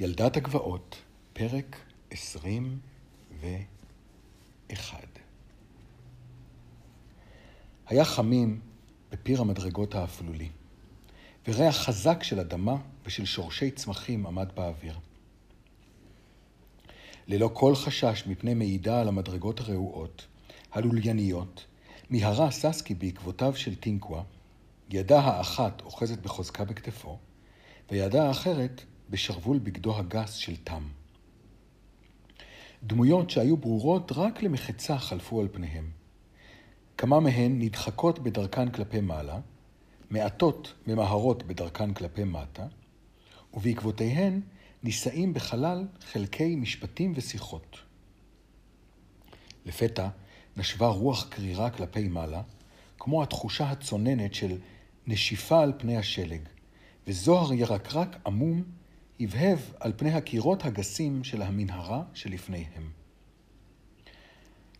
ילדת הגבעות, פרק עשרים ואחד. היה חמים בפיר המדרגות האפלולי, וריח חזק של אדמה ושל שורשי צמחים עמד באוויר. ללא כל חשש מפני מעידה על המדרגות הרעועות, הלולייניות, מיהרה ססקי בעקבותיו של טינקווה, ידה האחת אוחזת בחוזקה בכתפו, וידה האחרת בשרוול בגדו הגס של תם. דמויות שהיו ברורות רק למחצה חלפו על פניהם. כמה מהן נדחקות בדרכן כלפי מעלה, מעטות ממהרות בדרכן כלפי מטה, ובעקבותיהן נישאים בחלל חלקי משפטים ושיחות. לפתע נשבה רוח קרירה כלפי מעלה, כמו התחושה הצוננת של נשיפה על פני השלג, וזוהר ירקרק עמום הבהב על פני הקירות הגסים של המנהרה שלפניהם.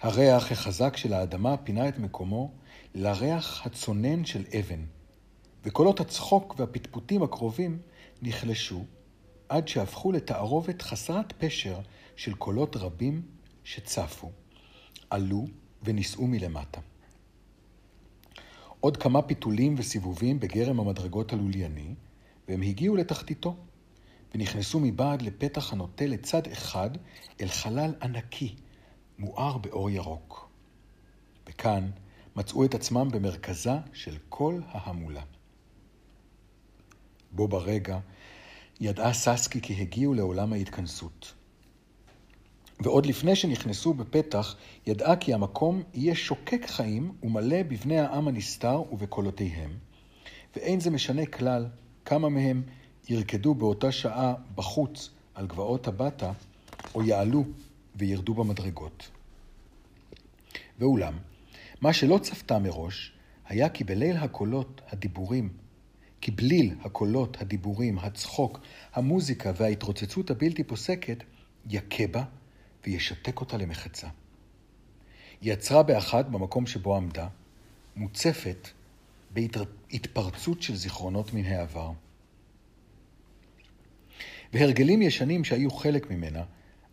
הריח החזק של האדמה פינה את מקומו לריח הצונן של אבן, וקולות הצחוק והפטפוטים הקרובים נחלשו, עד שהפכו לתערובת חסרת פשר של קולות רבים שצפו, עלו ונישאו מלמטה. עוד כמה פיתולים וסיבובים בגרם המדרגות הלולייני, והם הגיעו לתחתיתו. ונכנסו מבעד לפתח הנוטה לצד אחד אל חלל ענקי, מואר באור ירוק. וכאן מצאו את עצמם במרכזה של כל ההמולה. בו ברגע ידעה ססקי כי הגיעו לעולם ההתכנסות. ועוד לפני שנכנסו בפתח, ידעה כי המקום יהיה שוקק חיים ומלא בבני העם הנסתר ובקולותיהם, ואין זה משנה כלל כמה מהם ירקדו באותה שעה בחוץ על גבעות הבטה, או יעלו וירדו במדרגות. ואולם, מה שלא צפתה מראש, היה כי בליל הקולות, הדיבורים, כי בליל הקולות, הדיבורים, הצחוק, המוזיקה וההתרוצצות הבלתי פוסקת, יכה בה וישתק אותה למחצה. היא עצרה באחת במקום שבו עמדה, מוצפת בהתפרצות של זיכרונות מן העבר. והרגלים ישנים שהיו חלק ממנה,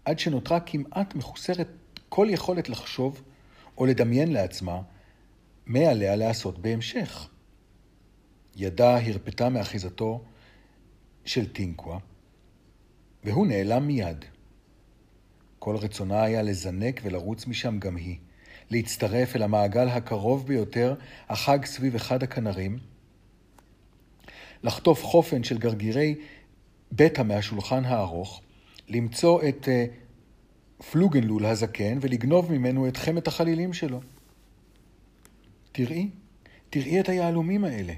עד שנותרה כמעט מחוסרת כל יכולת לחשוב או לדמיין לעצמה מה עליה לעשות בהמשך. ידה הרפתה מאחיזתו של טינקווה, והוא נעלם מיד. כל רצונה היה לזנק ולרוץ משם גם היא, להצטרף אל המעגל הקרוב ביותר, החג סביב אחד הכנרים, לחטוף חופן של גרגירי בטא מהשולחן הארוך, למצוא את uh, פלוגנלול הזקן ולגנוב ממנו את חמת החלילים שלו. תראי, תראי את היהלומים האלה,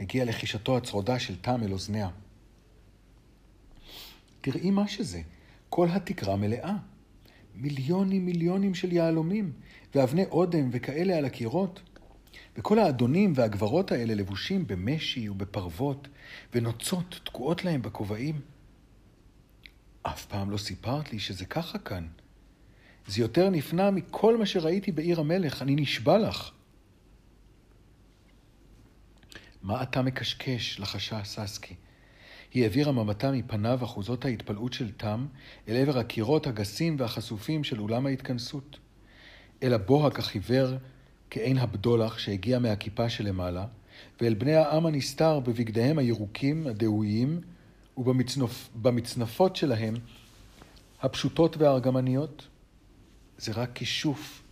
הגיע לחישתו הצרודה של תם אל אוזניה. תראי מה שזה, כל התקרה מלאה. מיליונים מיליונים של יהלומים, ואבני אודם וכאלה על הקירות. וכל האדונים והגברות האלה לבושים במשי ובפרוות, ונוצות תקועות להם בכובעים. אף פעם לא סיפרת לי שזה ככה כאן. זה יותר נפנע מכל מה שראיתי בעיר המלך, אני נשבע לך. מה אתה מקשקש? לחשה ססקי. היא העבירה מבטה מפניו אחוזות ההתפלאות של תם אל עבר הקירות הגסים והחשופים של אולם ההתכנסות. אל הבוהק החיוור כעין הבדולח שהגיע מהכיפה שלמעלה, ואל בני העם הנסתר בבגדיהם הירוקים, הדהויים, ובמצנפות שלהם הפשוטות והארגמניות? זה רק כישוף,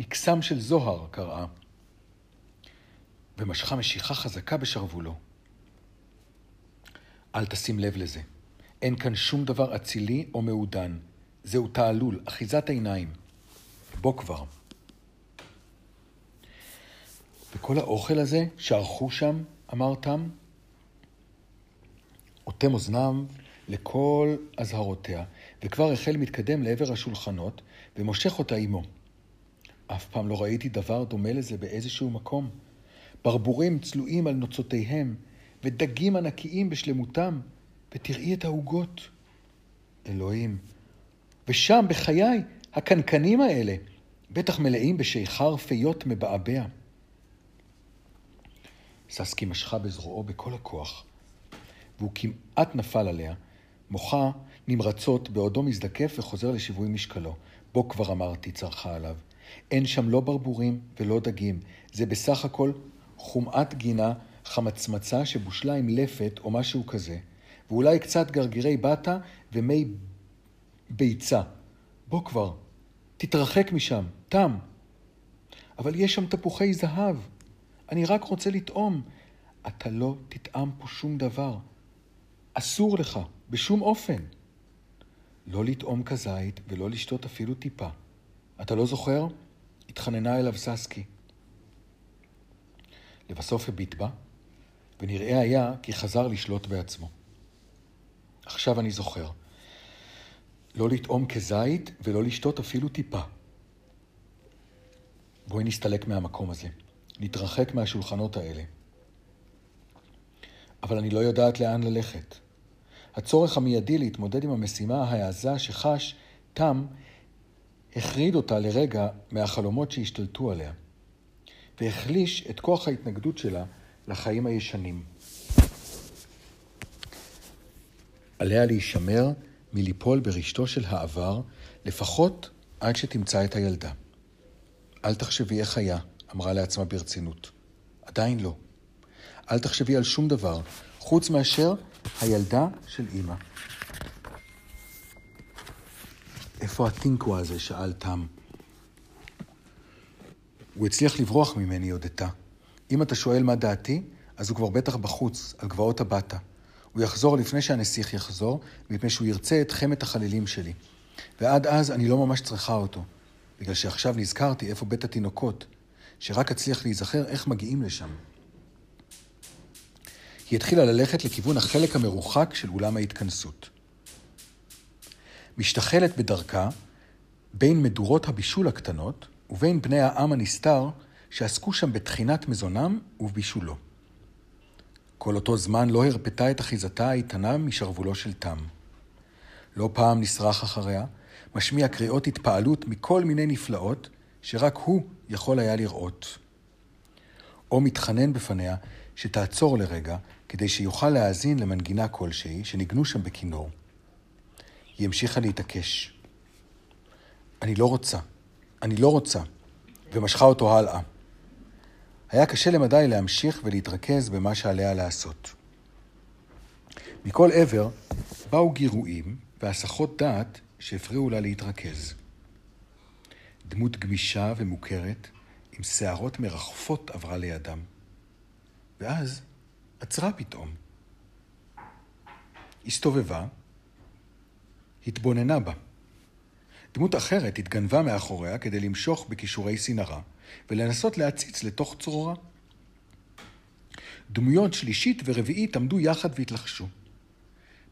מקסם של זוהר, קראה, ומשכה משיכה חזקה בשרוולו. אל תשים לב לזה. אין כאן שום דבר אצילי או מעודן. זהו תעלול, אחיזת עיניים. בוא כבר. וכל האוכל הזה שערכו שם, אמר תם, אוטם אוזניו לכל אזהרותיה, וכבר החל מתקדם לעבר השולחנות, ומושך אותה עמו. אף פעם לא ראיתי דבר דומה לזה באיזשהו מקום. ברבורים צלועים על נוצותיהם, ודגים ענקיים בשלמותם, ותראי את העוגות. אלוהים. ושם, בחיי, הקנקנים האלה, בטח מלאים בשיכר פיות מבעבע. ססקי משכה בזרועו בכל הכוח, והוא כמעט נפל עליה, מוחה נמרצות בעודו מזדקף וחוזר לשיווי משקלו. בוא כבר אמרתי, צרחה עליו. אין שם לא ברבורים ולא דגים. זה בסך הכל חומאת גינה, חמצמצה שבושלה עם לפת או משהו כזה, ואולי קצת גרגירי בטה ומי ביצה. בוא כבר, תתרחק משם, תם. אבל יש שם תפוחי זהב. אני רק רוצה לטעום. אתה לא תטעם פה שום דבר. אסור לך, בשום אופן. לא לטעום כזית ולא לשתות אפילו טיפה. אתה לא זוכר? התחננה אליו ססקי. לבסוף הביט בה, ונראה היה כי חזר לשלוט בעצמו. עכשיו אני זוכר. לא לטעום כזית ולא לשתות אפילו טיפה. בואי נסתלק מהמקום הזה. נתרחק מהשולחנות האלה. אבל אני לא יודעת לאן ללכת. הצורך המיידי להתמודד עם המשימה העזה שחש תם החריד אותה לרגע מהחלומות שהשתלטו עליה, והחליש את כוח ההתנגדות שלה לחיים הישנים. עליה להישמר מליפול ברשתו של העבר, לפחות עד שתמצא את הילדה. אל תחשבי איך היה, אמרה לעצמה ברצינות. עדיין לא. אל תחשבי על שום דבר, חוץ מאשר הילדה של אימא. איפה הטינקו הזה? שאל תם. הוא הצליח לברוח ממני, הודתה. אם אתה שואל מה דעתי, אז הוא כבר בטח בחוץ, על גבעות הבטה. הוא יחזור לפני שהנסיך יחזור, מפני שהוא ירצה את חמת החלילים שלי. ועד אז אני לא ממש צריכה אותו, בגלל שעכשיו נזכרתי איפה בית התינוקות, שרק אצליח להיזכר איך מגיעים לשם. היא התחילה ללכת לכיוון החלק המרוחק של אולם ההתכנסות. משתחלת בדרכה בין מדורות הבישול הקטנות ובין בני העם הנסתר שעסקו שם בתחינת מזונם ובבישולו. כל אותו זמן לא הרפתה את אחיזתה האיתנה משרוולו של תם. לא פעם נשרח אחריה, משמיע קריאות התפעלות מכל מיני נפלאות שרק הוא יכול היה לראות. או מתחנן בפניה שתעצור לרגע כדי שיוכל להאזין למנגינה כלשהי שניגנו שם בכינור. היא המשיכה להתעקש. אני לא רוצה, אני לא רוצה, ומשכה אותו הלאה. היה קשה למדי להמשיך ולהתרכז במה שעליה לעשות. מכל עבר באו גירויים והסחות דעת שהפריעו לה להתרכז. דמות גמישה ומוכרת, עם שערות מרחפות עברה לידם. ואז עצרה פתאום. הסתובבה, התבוננה בה. דמות אחרת התגנבה מאחוריה כדי למשוך בכישורי סינרה ולנסות להציץ לתוך צרורה. דמויות שלישית ורביעית עמדו יחד והתלחשו.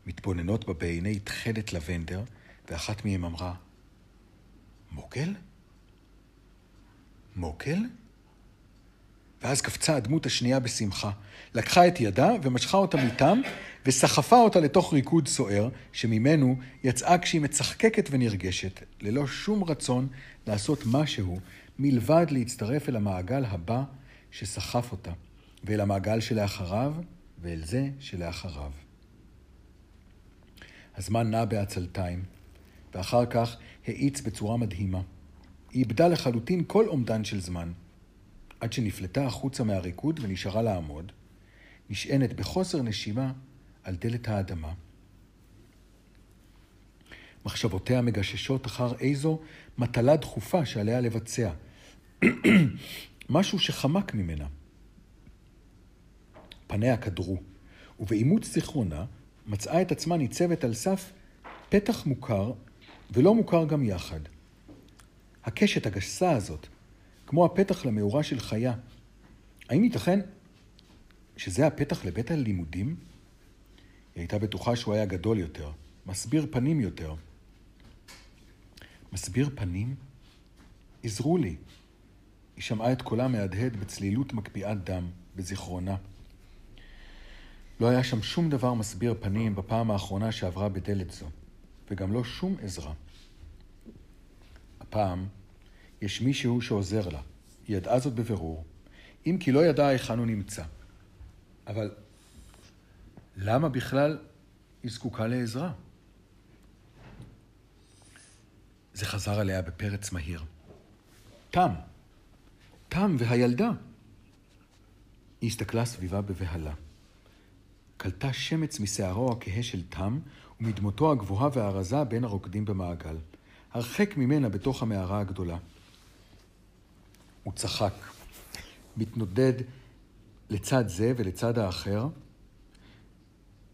מתבוננות בה בעיני תכלת לבנדר, ואחת מהן אמרה, מוקל? מוקל? ואז קפצה הדמות השנייה בשמחה, לקחה את ידה ומשכה אותה מטעם, וסחפה אותה לתוך ריקוד סוער, שממנו יצאה כשהיא מצחקקת ונרגשת, ללא שום רצון לעשות משהו מלבד להצטרף אל המעגל הבא שסחף אותה, ואל המעגל שלאחריו, ואל זה שלאחריו. הזמן נע בעצלתיים, ואחר כך האיץ בצורה מדהימה. היא איבדה לחלוטין כל אומדן של זמן. עד שנפלטה החוצה מהריקוד ונשארה לעמוד, נשענת בחוסר נשימה על דלת האדמה. מחשבותיה מגששות אחר איזו מטלה דחופה שעליה לבצע. משהו שחמק ממנה. פניה קדרו, ובאימוץ זיכרונה מצאה את עצמה ניצבת על סף פתח מוכר ולא מוכר גם יחד. הקשת הגסה הזאת, כמו הפתח למאורה של חיה. האם ייתכן שזה הפתח לבית הלימודים? היא הייתה בטוחה שהוא היה גדול יותר, מסביר פנים יותר. מסביר פנים? עזרו לי. היא שמעה את קולה מהדהד בצלילות מקפיאת דם, בזיכרונה. לא היה שם שום דבר מסביר פנים בפעם האחרונה שעברה בדלת זו, וגם לא שום עזרה. הפעם יש מישהו שעוזר לה. היא ידעה זאת בבירור, אם כי לא ידעה היכן הוא נמצא. אבל למה בכלל היא זקוקה לעזרה? זה חזר עליה בפרץ מהיר. תם. תם והילדה. היא הסתכלה סביבה בבהלה. קלטה שמץ משערו הכהה של תם ומדמותו הגבוהה והרזה בין הרוקדים במעגל. הרחק ממנה בתוך המערה הגדולה. הוא צחק, מתנודד לצד זה ולצד האחר,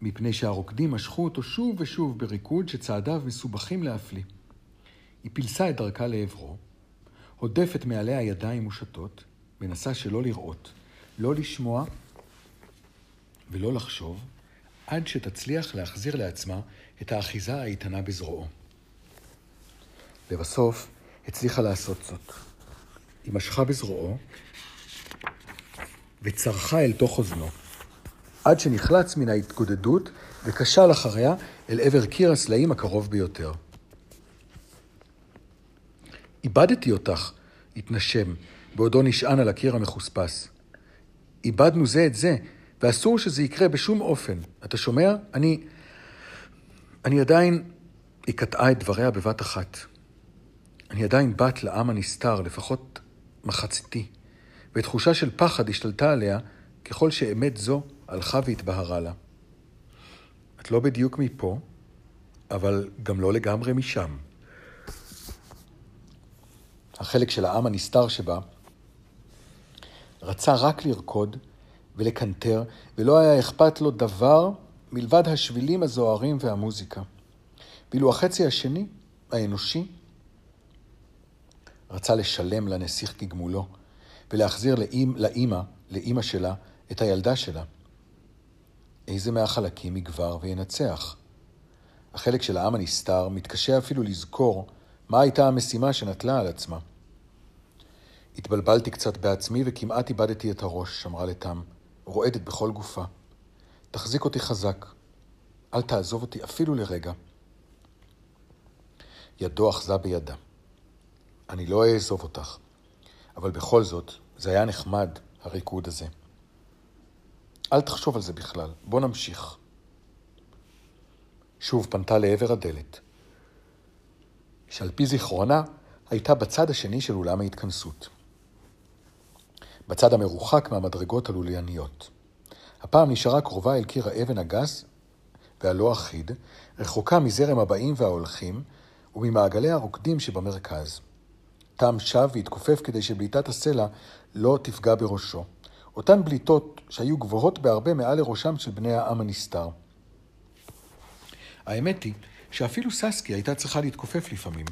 מפני שהרוקדים משכו אותו שוב ושוב בריקוד שצעדיו מסובכים להפליא. היא פילסה את דרכה לעברו, הודפת מעליה ידיים מושטות, מנסה שלא לראות, לא לשמוע ולא לחשוב, עד שתצליח להחזיר לעצמה את האחיזה האיתנה בזרועו. לבסוף, הצליחה לעשות זאת. היא משכה בזרועו וצרחה אל תוך אוזנו, עד שנחלץ מן ההתגודדות וקשל אחריה אל עבר קיר הסלעים הקרוב ביותר. איבדתי אותך, התנשם, בעודו נשען על הקיר המחוספס. איבדנו זה את זה, ואסור שזה יקרה בשום אופן. אתה שומע? אני... אני עדיין... היא קטעה את דבריה בבת אחת. אני עדיין בת לעם הנסתר, לפחות מחציתי, ותחושה של פחד השתלטה עליה ככל שאמת זו הלכה והתבהרה לה. את לא בדיוק מפה, אבל גם לא לגמרי משם. החלק של העם הנסתר שבה רצה רק לרקוד ולקנטר, ולא היה אכפת לו דבר מלבד השבילים הזוהרים והמוזיקה. ואילו החצי השני, האנושי, רצה לשלם לנסיך כגמולו, ולהחזיר לאמא, לאימא, לאימא שלה, את הילדה שלה. איזה מהחלקים יגבר וינצח? החלק של העם הנסתר מתקשה אפילו לזכור מה הייתה המשימה שנטלה על עצמה. התבלבלתי קצת בעצמי וכמעט איבדתי את הראש, אמרה לתם, רועדת בכל גופה. תחזיק אותי חזק. אל תעזוב אותי אפילו לרגע. ידו אחזה בידה. אני לא אעזוב אותך, אבל בכל זאת, זה היה נחמד, הריקוד הזה. אל תחשוב על זה בכלל, בוא נמשיך. שוב פנתה לעבר הדלת, שעל פי זיכרונה הייתה בצד השני של אולם ההתכנסות. בצד המרוחק מהמדרגות הלולייניות. הפעם נשארה קרובה אל קיר האבן הגס והלא אחיד, רחוקה מזרם הבאים וההולכים וממעגלי הרוקדים שבמרכז. תם שב והתכופף כדי שבליטת הסלע לא תפגע בראשו. אותן בליטות שהיו גבוהות בהרבה מעל לראשם של בני העם הנסתר. האמת היא שאפילו ססקי הייתה צריכה להתכופף לפעמים.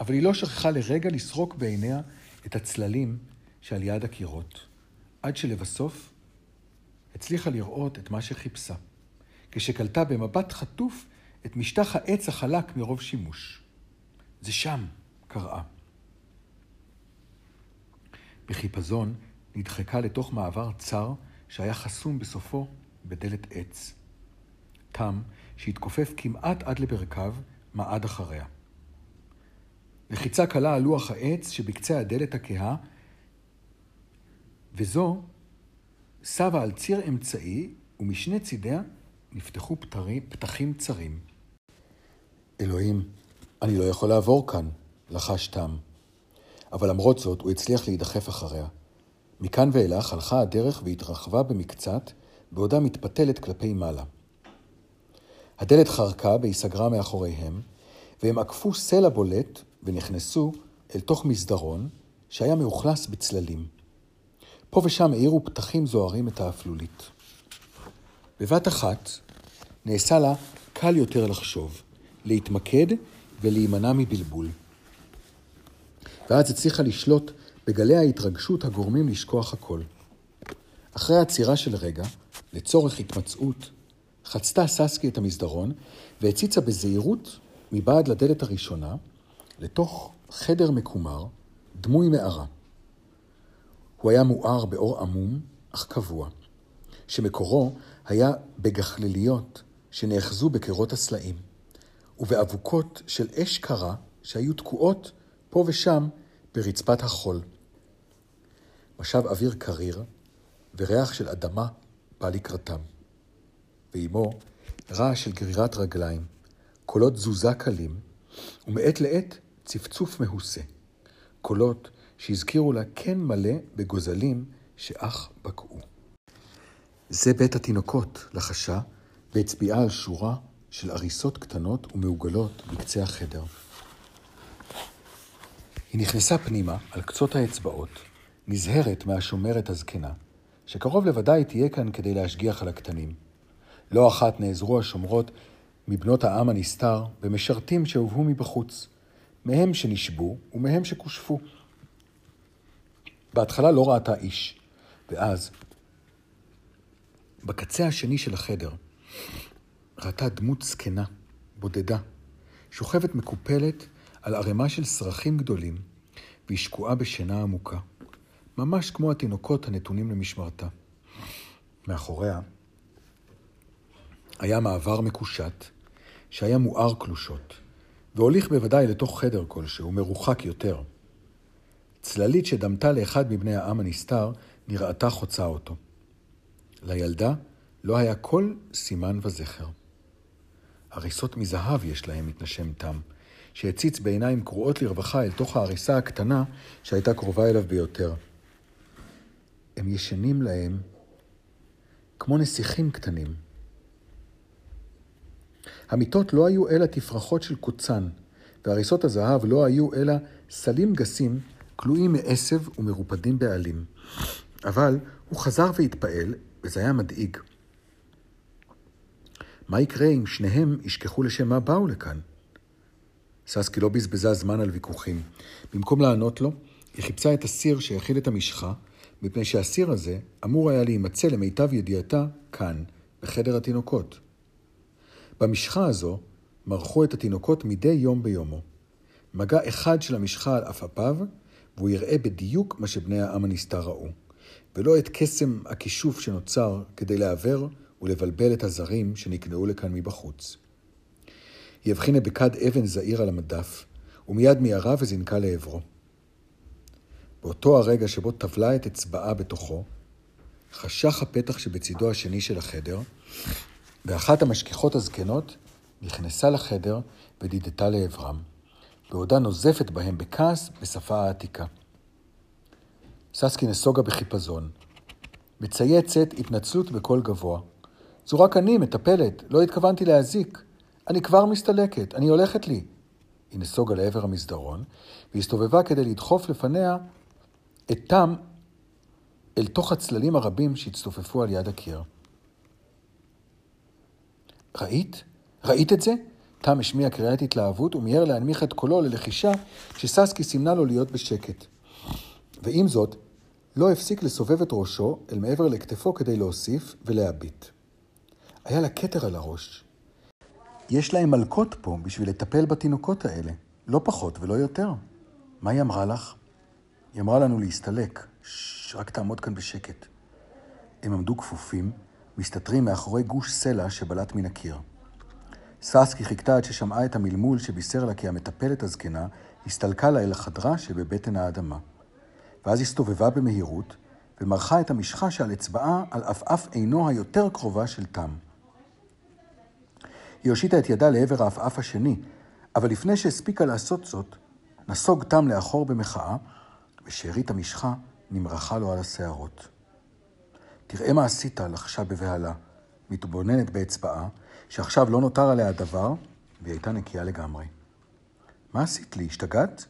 אבל היא לא שכחה לרגע לסרוק בעיניה את הצללים שעל יד הקירות, עד שלבסוף הצליחה לראות את מה שחיפשה, כשקלטה במבט חטוף את משטח העץ החלק מרוב שימוש. זה שם, קראה. בחיפזון נדחקה לתוך מעבר צר שהיה חסום בסופו בדלת עץ. תם, שהתכופף כמעט עד לברכיו, מעד אחריה. לחיצה קלה על לוח העץ שבקצה הדלת הכהה וזו סבה על ציר אמצעי, ומשני צידיה נפתחו פתרי, פתחים צרים. אלוהים, אני לא יכול לעבור כאן, לחש תם. אבל למרות זאת, הוא הצליח להידחף אחריה. מכאן ואילך הלכה הדרך והתרחבה במקצת, בעודה מתפתלת כלפי מעלה. הדלת חרקה והיא סגרה מאחוריהם, והם עקפו סלע בולט ונכנסו אל תוך מסדרון שהיה מאוכלס בצללים. פה ושם האירו פתחים זוהרים את האפלולית. בבת אחת נעשה לה קל יותר לחשוב, להתמקד ולהימנע מבלבול. ואז הצליחה לשלוט בגלי ההתרגשות הגורמים לשכוח הכל. אחרי עצירה של רגע, לצורך התמצאות, חצתה ססקי את המסדרון והציצה בזהירות מבעד לדלת הראשונה לתוך חדר מקומר, דמוי מערה. הוא היה מואר באור עמום, אך קבוע, שמקורו היה בגחליליות שנאחזו בקירות הסלעים, ובאבוקות של אש קרה שהיו תקועות פה ושם ברצפת החול. משב אוויר קריר וריח של אדמה בא לקראתם. ועימו רעש של גרירת רגליים, קולות תזוזה קלים, ומעת לעת צפצוף מהוסה. קולות שהזכירו לה כן מלא בגוזלים שאך בקעו. זה בית התינוקות, לחשה, והצביעה על שורה של עריסות קטנות ומעוגלות בקצה החדר. היא נכנסה פנימה על קצות האצבעות, נזהרת מהשומרת הזקנה, שקרוב לוודאי תהיה כאן כדי להשגיח על הקטנים. לא אחת נעזרו השומרות מבנות העם הנסתר במשרתים שהובאו מבחוץ, מהם שנשבו ומהם שכושפו. בהתחלה לא ראתה איש, ואז, בקצה השני של החדר, ראתה דמות זקנה, בודדה, שוכבת מקופלת על ערימה של סרחים גדולים, והיא שקועה בשינה עמוקה, ממש כמו התינוקות הנתונים למשמרתה. מאחוריה היה מעבר מקושט, שהיה מואר קלושות, והוליך בוודאי לתוך חדר כלשהו, מרוחק יותר. צללית שדמתה לאחד מבני העם הנסתר, נראתה חוצה אותו. לילדה לא היה כל סימן וזכר. הריסות מזהב יש להם, מתנשם תם, שהציץ בעיניים קרועות לרווחה אל תוך ההריסה הקטנה שהייתה קרובה אליו ביותר. הם ישנים להם כמו נסיכים קטנים. המיטות לא היו אלא תפרחות של קוצן, והריסות הזהב לא היו אלא סלים גסים, כלואים מעשב ומרופדים בעלים. אבל הוא חזר והתפעל, וזה היה מדאיג. מה יקרה אם שניהם ישכחו לשם מה באו לכאן? ססקי לא בזבזה זמן על ויכוחים. במקום לענות לו, היא חיפשה את הסיר שהכיל את המשחה, מפני שהסיר הזה אמור היה להימצא למיטב ידיעתה כאן, בחדר התינוקות. במשחה הזו מרחו את התינוקות מדי יום ביומו. מגע אחד של המשחה על עפעפיו, והוא יראה בדיוק מה שבני העם הנסתר ראו, ולא את קסם הכישוף שנוצר כדי לעוור ולבלבל את הזרים שנקנעו לכאן מבחוץ. היא הבחינה בכד אבן זעיר על המדף, ומיד מיהרה וזינקה לעברו. באותו הרגע שבו טבלה את אצבעה בתוכו, חשך הפתח שבצידו השני של החדר, ואחת המשגיחות הזקנות נכנסה לחדר ודידתה לעברם, בעודה נוזפת בהם בכעס בשפה העתיקה. ססקי נסוגה בחיפזון. מצייצת התנצלות בקול גבוה. זו רק אני, מטפלת, לא התכוונתי להזיק. אני כבר מסתלקת, אני הולכת לי. היא נסוגה לעבר המסדרון, והסתובבה כדי לדחוף לפניה את תם אל תוך הצללים הרבים שהצטופפו על יד הקיר. ראית? ראית את זה? תם השמיע קריאת התלהבות ומיהר להנמיך את קולו ללחישה כשססקי סימנה לו להיות בשקט. ועם זאת, לא הפסיק לסובב את ראשו אל מעבר לכתפו כדי להוסיף ולהביט. היה לה כתר על הראש. יש להם מלקות פה בשביל לטפל בתינוקות האלה, לא פחות ולא יותר. מה היא אמרה לך? היא אמרה לנו להסתלק. רק תעמוד כאן בשקט. הם עמדו כפופים, מסתתרים מאחורי גוש סלע שבלט מן הקיר. ססקי חיכתה עד ששמעה את המלמול שבישר לה כי המטפלת הזקנה הסתלקה לה אל החדרה שבבטן האדמה. ואז הסתובבה במהירות, ומרחה את המשחה שעל אצבעה על עפעף עינו היותר קרובה של תם. היא הושיטה את ידה לעבר העפעף השני, אבל לפני שהספיקה לעשות זאת, נסוג תם לאחור במחאה, ושארית המשחה נמרחה לו על השערות. תראה מה עשית, לחשה בבהלה, מתבוננת באצבעה, שעכשיו לא נותר עליה דבר, והיא הייתה נקייה לגמרי. מה עשית לי? השתגעת?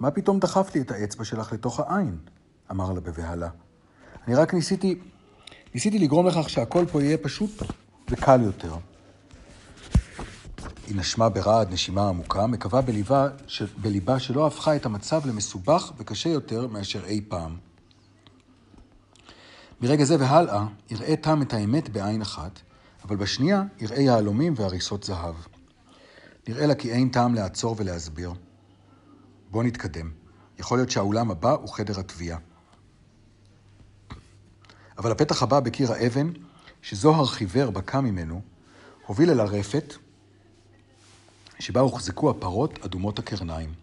מה פתאום דחף לי את האצבע שלך לתוך העין? אמר לה בבהלה. אני רק ניסיתי, ניסיתי לגרום לכך שהכל פה יהיה פשוט וקל יותר. היא נשמה ברעד נשימה עמוקה, מקווה בליבה, ש... בליבה שלא הפכה את המצב למסובך וקשה יותר מאשר אי פעם. מרגע זה והלאה, יראה תם את האמת בעין אחת, אבל בשנייה יראה יהלומים והריסות זהב. נראה לה כי אין טעם לעצור ולהסביר. בוא נתקדם. יכול להיות שהאולם הבא הוא חדר התביעה. אבל הפתח הבא בקיר האבן, שזוהר חיוור בקע ממנו, הוביל אל הרפת, שבה הוחזקו הפרות אדומות הקרניים.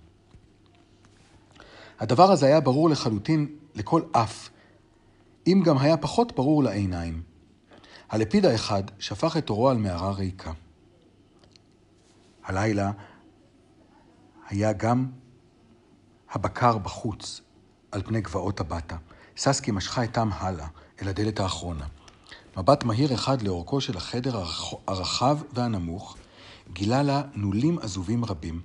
הדבר הזה היה ברור לחלוטין לכל אף, אם גם היה פחות ברור לעיניים. הלפיד האחד שפך את אורו על מערה ריקה. הלילה היה גם הבקר בחוץ, על פני גבעות הבטה. ססקי משכה את תם הלאה, אל הדלת האחרונה. מבט מהיר אחד לאורכו של החדר הרחב והנמוך, גילה לה נולים עזובים רבים,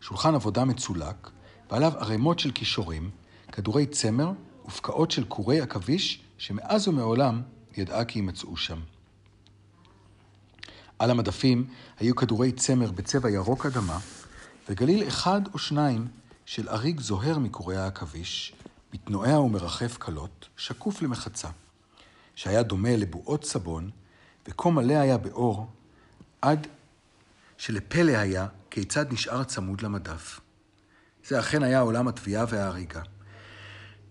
שולחן עבודה מצולק, ועליו ערימות של כישורים, כדורי צמר ופקעות של קורי עכביש שמאז ומעולם ידעה כי יימצאו שם. על המדפים היו כדורי צמר בצבע ירוק אדמה, וגליל אחד או שניים של אריג זוהר מקורי העכביש, מתנועע ומרחף קלות, שקוף למחצה, שהיה דומה לבועות סבון, וכה מלא היה באור, עד שלפלא היה כיצד נשאר צמוד למדף. זה אכן היה עולם התביעה וההריגה.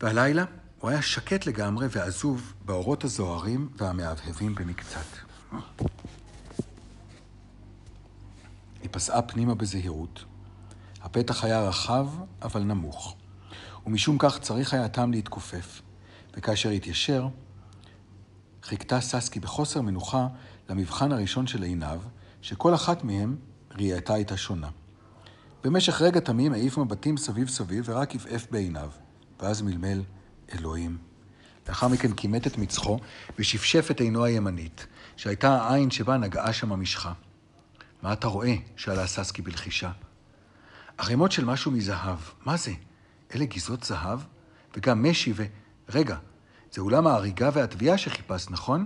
והלילה הוא היה שקט לגמרי ועזוב באורות הזוהרים והמהבהבים במקצת. היא פסעה פנימה בזהירות. הפתח היה רחב, אבל נמוך, ומשום כך צריך היה טעם להתכופף, וכאשר התיישר, חיכתה ססקי בחוסר מנוחה למבחן הראשון של עיניו, שכל אחת מהן ראייתה הייתה שונה. במשך רגע תמים העיף מבטים סביב סביב ורק עפעף בעיניו, ואז מלמל אלוהים. לאחר מכן כימת את מצחו ושפשף את עינו הימנית, שהייתה העין שבה נגעה שם המשחה. מה אתה רואה? שאלה ססקי בלחישה. ערימות של משהו מזהב. מה זה? אלה גיזות זהב? וגם משי ו... רגע, זה אולם ההריגה והתביעה שחיפשת, נכון?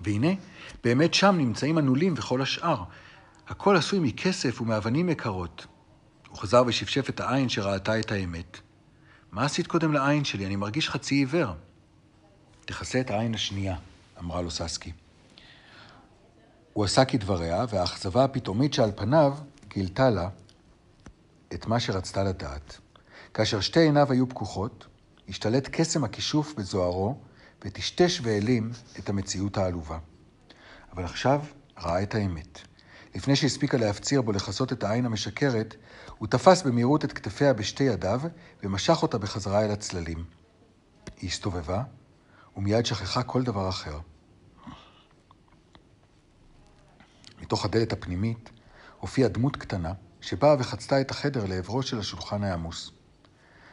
והנה, באמת שם נמצאים הנולים וכל השאר. הכל עשוי מכסף ומאבנים יקרות. הוא חזר ושפשף את העין שראתה את האמת. מה עשית קודם לעין שלי? אני מרגיש חצי עיוור. תכסה את העין השנייה, אמרה לו ססקי. הוא עשה כדבריה, והאכזבה הפתאומית שעל פניו גילתה לה את מה שרצתה לדעת. כאשר שתי עיניו היו פקוחות, השתלט קסם הכישוף בזוהרו, וטשטש והעלים את המציאות העלובה. אבל עכשיו ראה את האמת. לפני שהספיקה להפציר בו לכסות את העין המשקרת, הוא תפס במהירות את כתפיה בשתי ידיו ומשך אותה בחזרה אל הצללים. היא הסתובבה, ומיד שכחה כל דבר אחר. מתוך הדלת הפנימית הופיעה דמות קטנה, שבאה וחצתה את החדר לעברו של השולחן העמוס.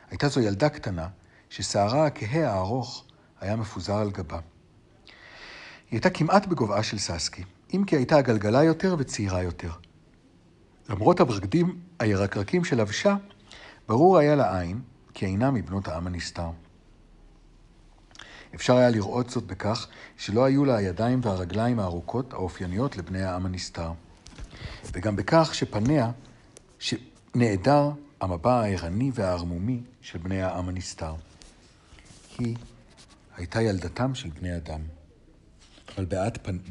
הייתה זו ילדה קטנה, ששערה הכהה הארוך היה מפוזר על גבה. היא הייתה כמעט בגובהה של ססקי, אם כי הייתה עגלגלה יותר וצעירה יותר. למרות הבגדים הירקרקים שלבשה, ברור היה לעין כי אינה מבנות העם הנסתר. אפשר היה לראות זאת בכך שלא היו לה הידיים והרגליים הארוכות האופייניות לבני העם הנסתר. וגם בכך שפניה, שנעדר המבע הערני והערמומי של בני העם הנסתר. היא הייתה ילדתם של בני אדם. אבל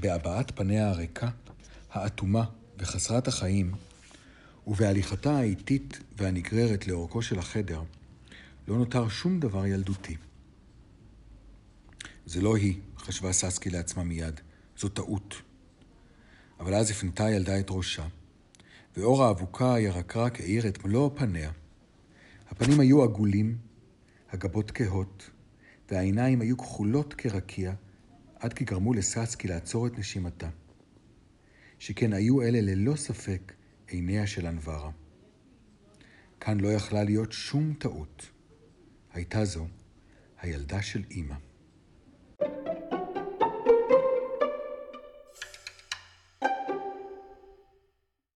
בהבעת פניה הריקה, האטומה וחסרת החיים, ובהליכתה האיטית והנגררת לאורכו של החדר, לא נותר שום דבר ילדותי. זה לא היא, חשבה ססקי לעצמה מיד, זו טעות. אבל אז הפנתה הילדה את ראשה, ואור האבוקה הירקרק האיר את מלוא פניה. הפנים היו עגולים, הגבות כהות, והעיניים היו כחולות כרקיע, עד כי גרמו לססקי לעצור את נשימתה. שכן היו אלה ללא ספק עיניה של אנברה. כאן לא יכלה להיות שום טעות. הייתה זו הילדה של אימא.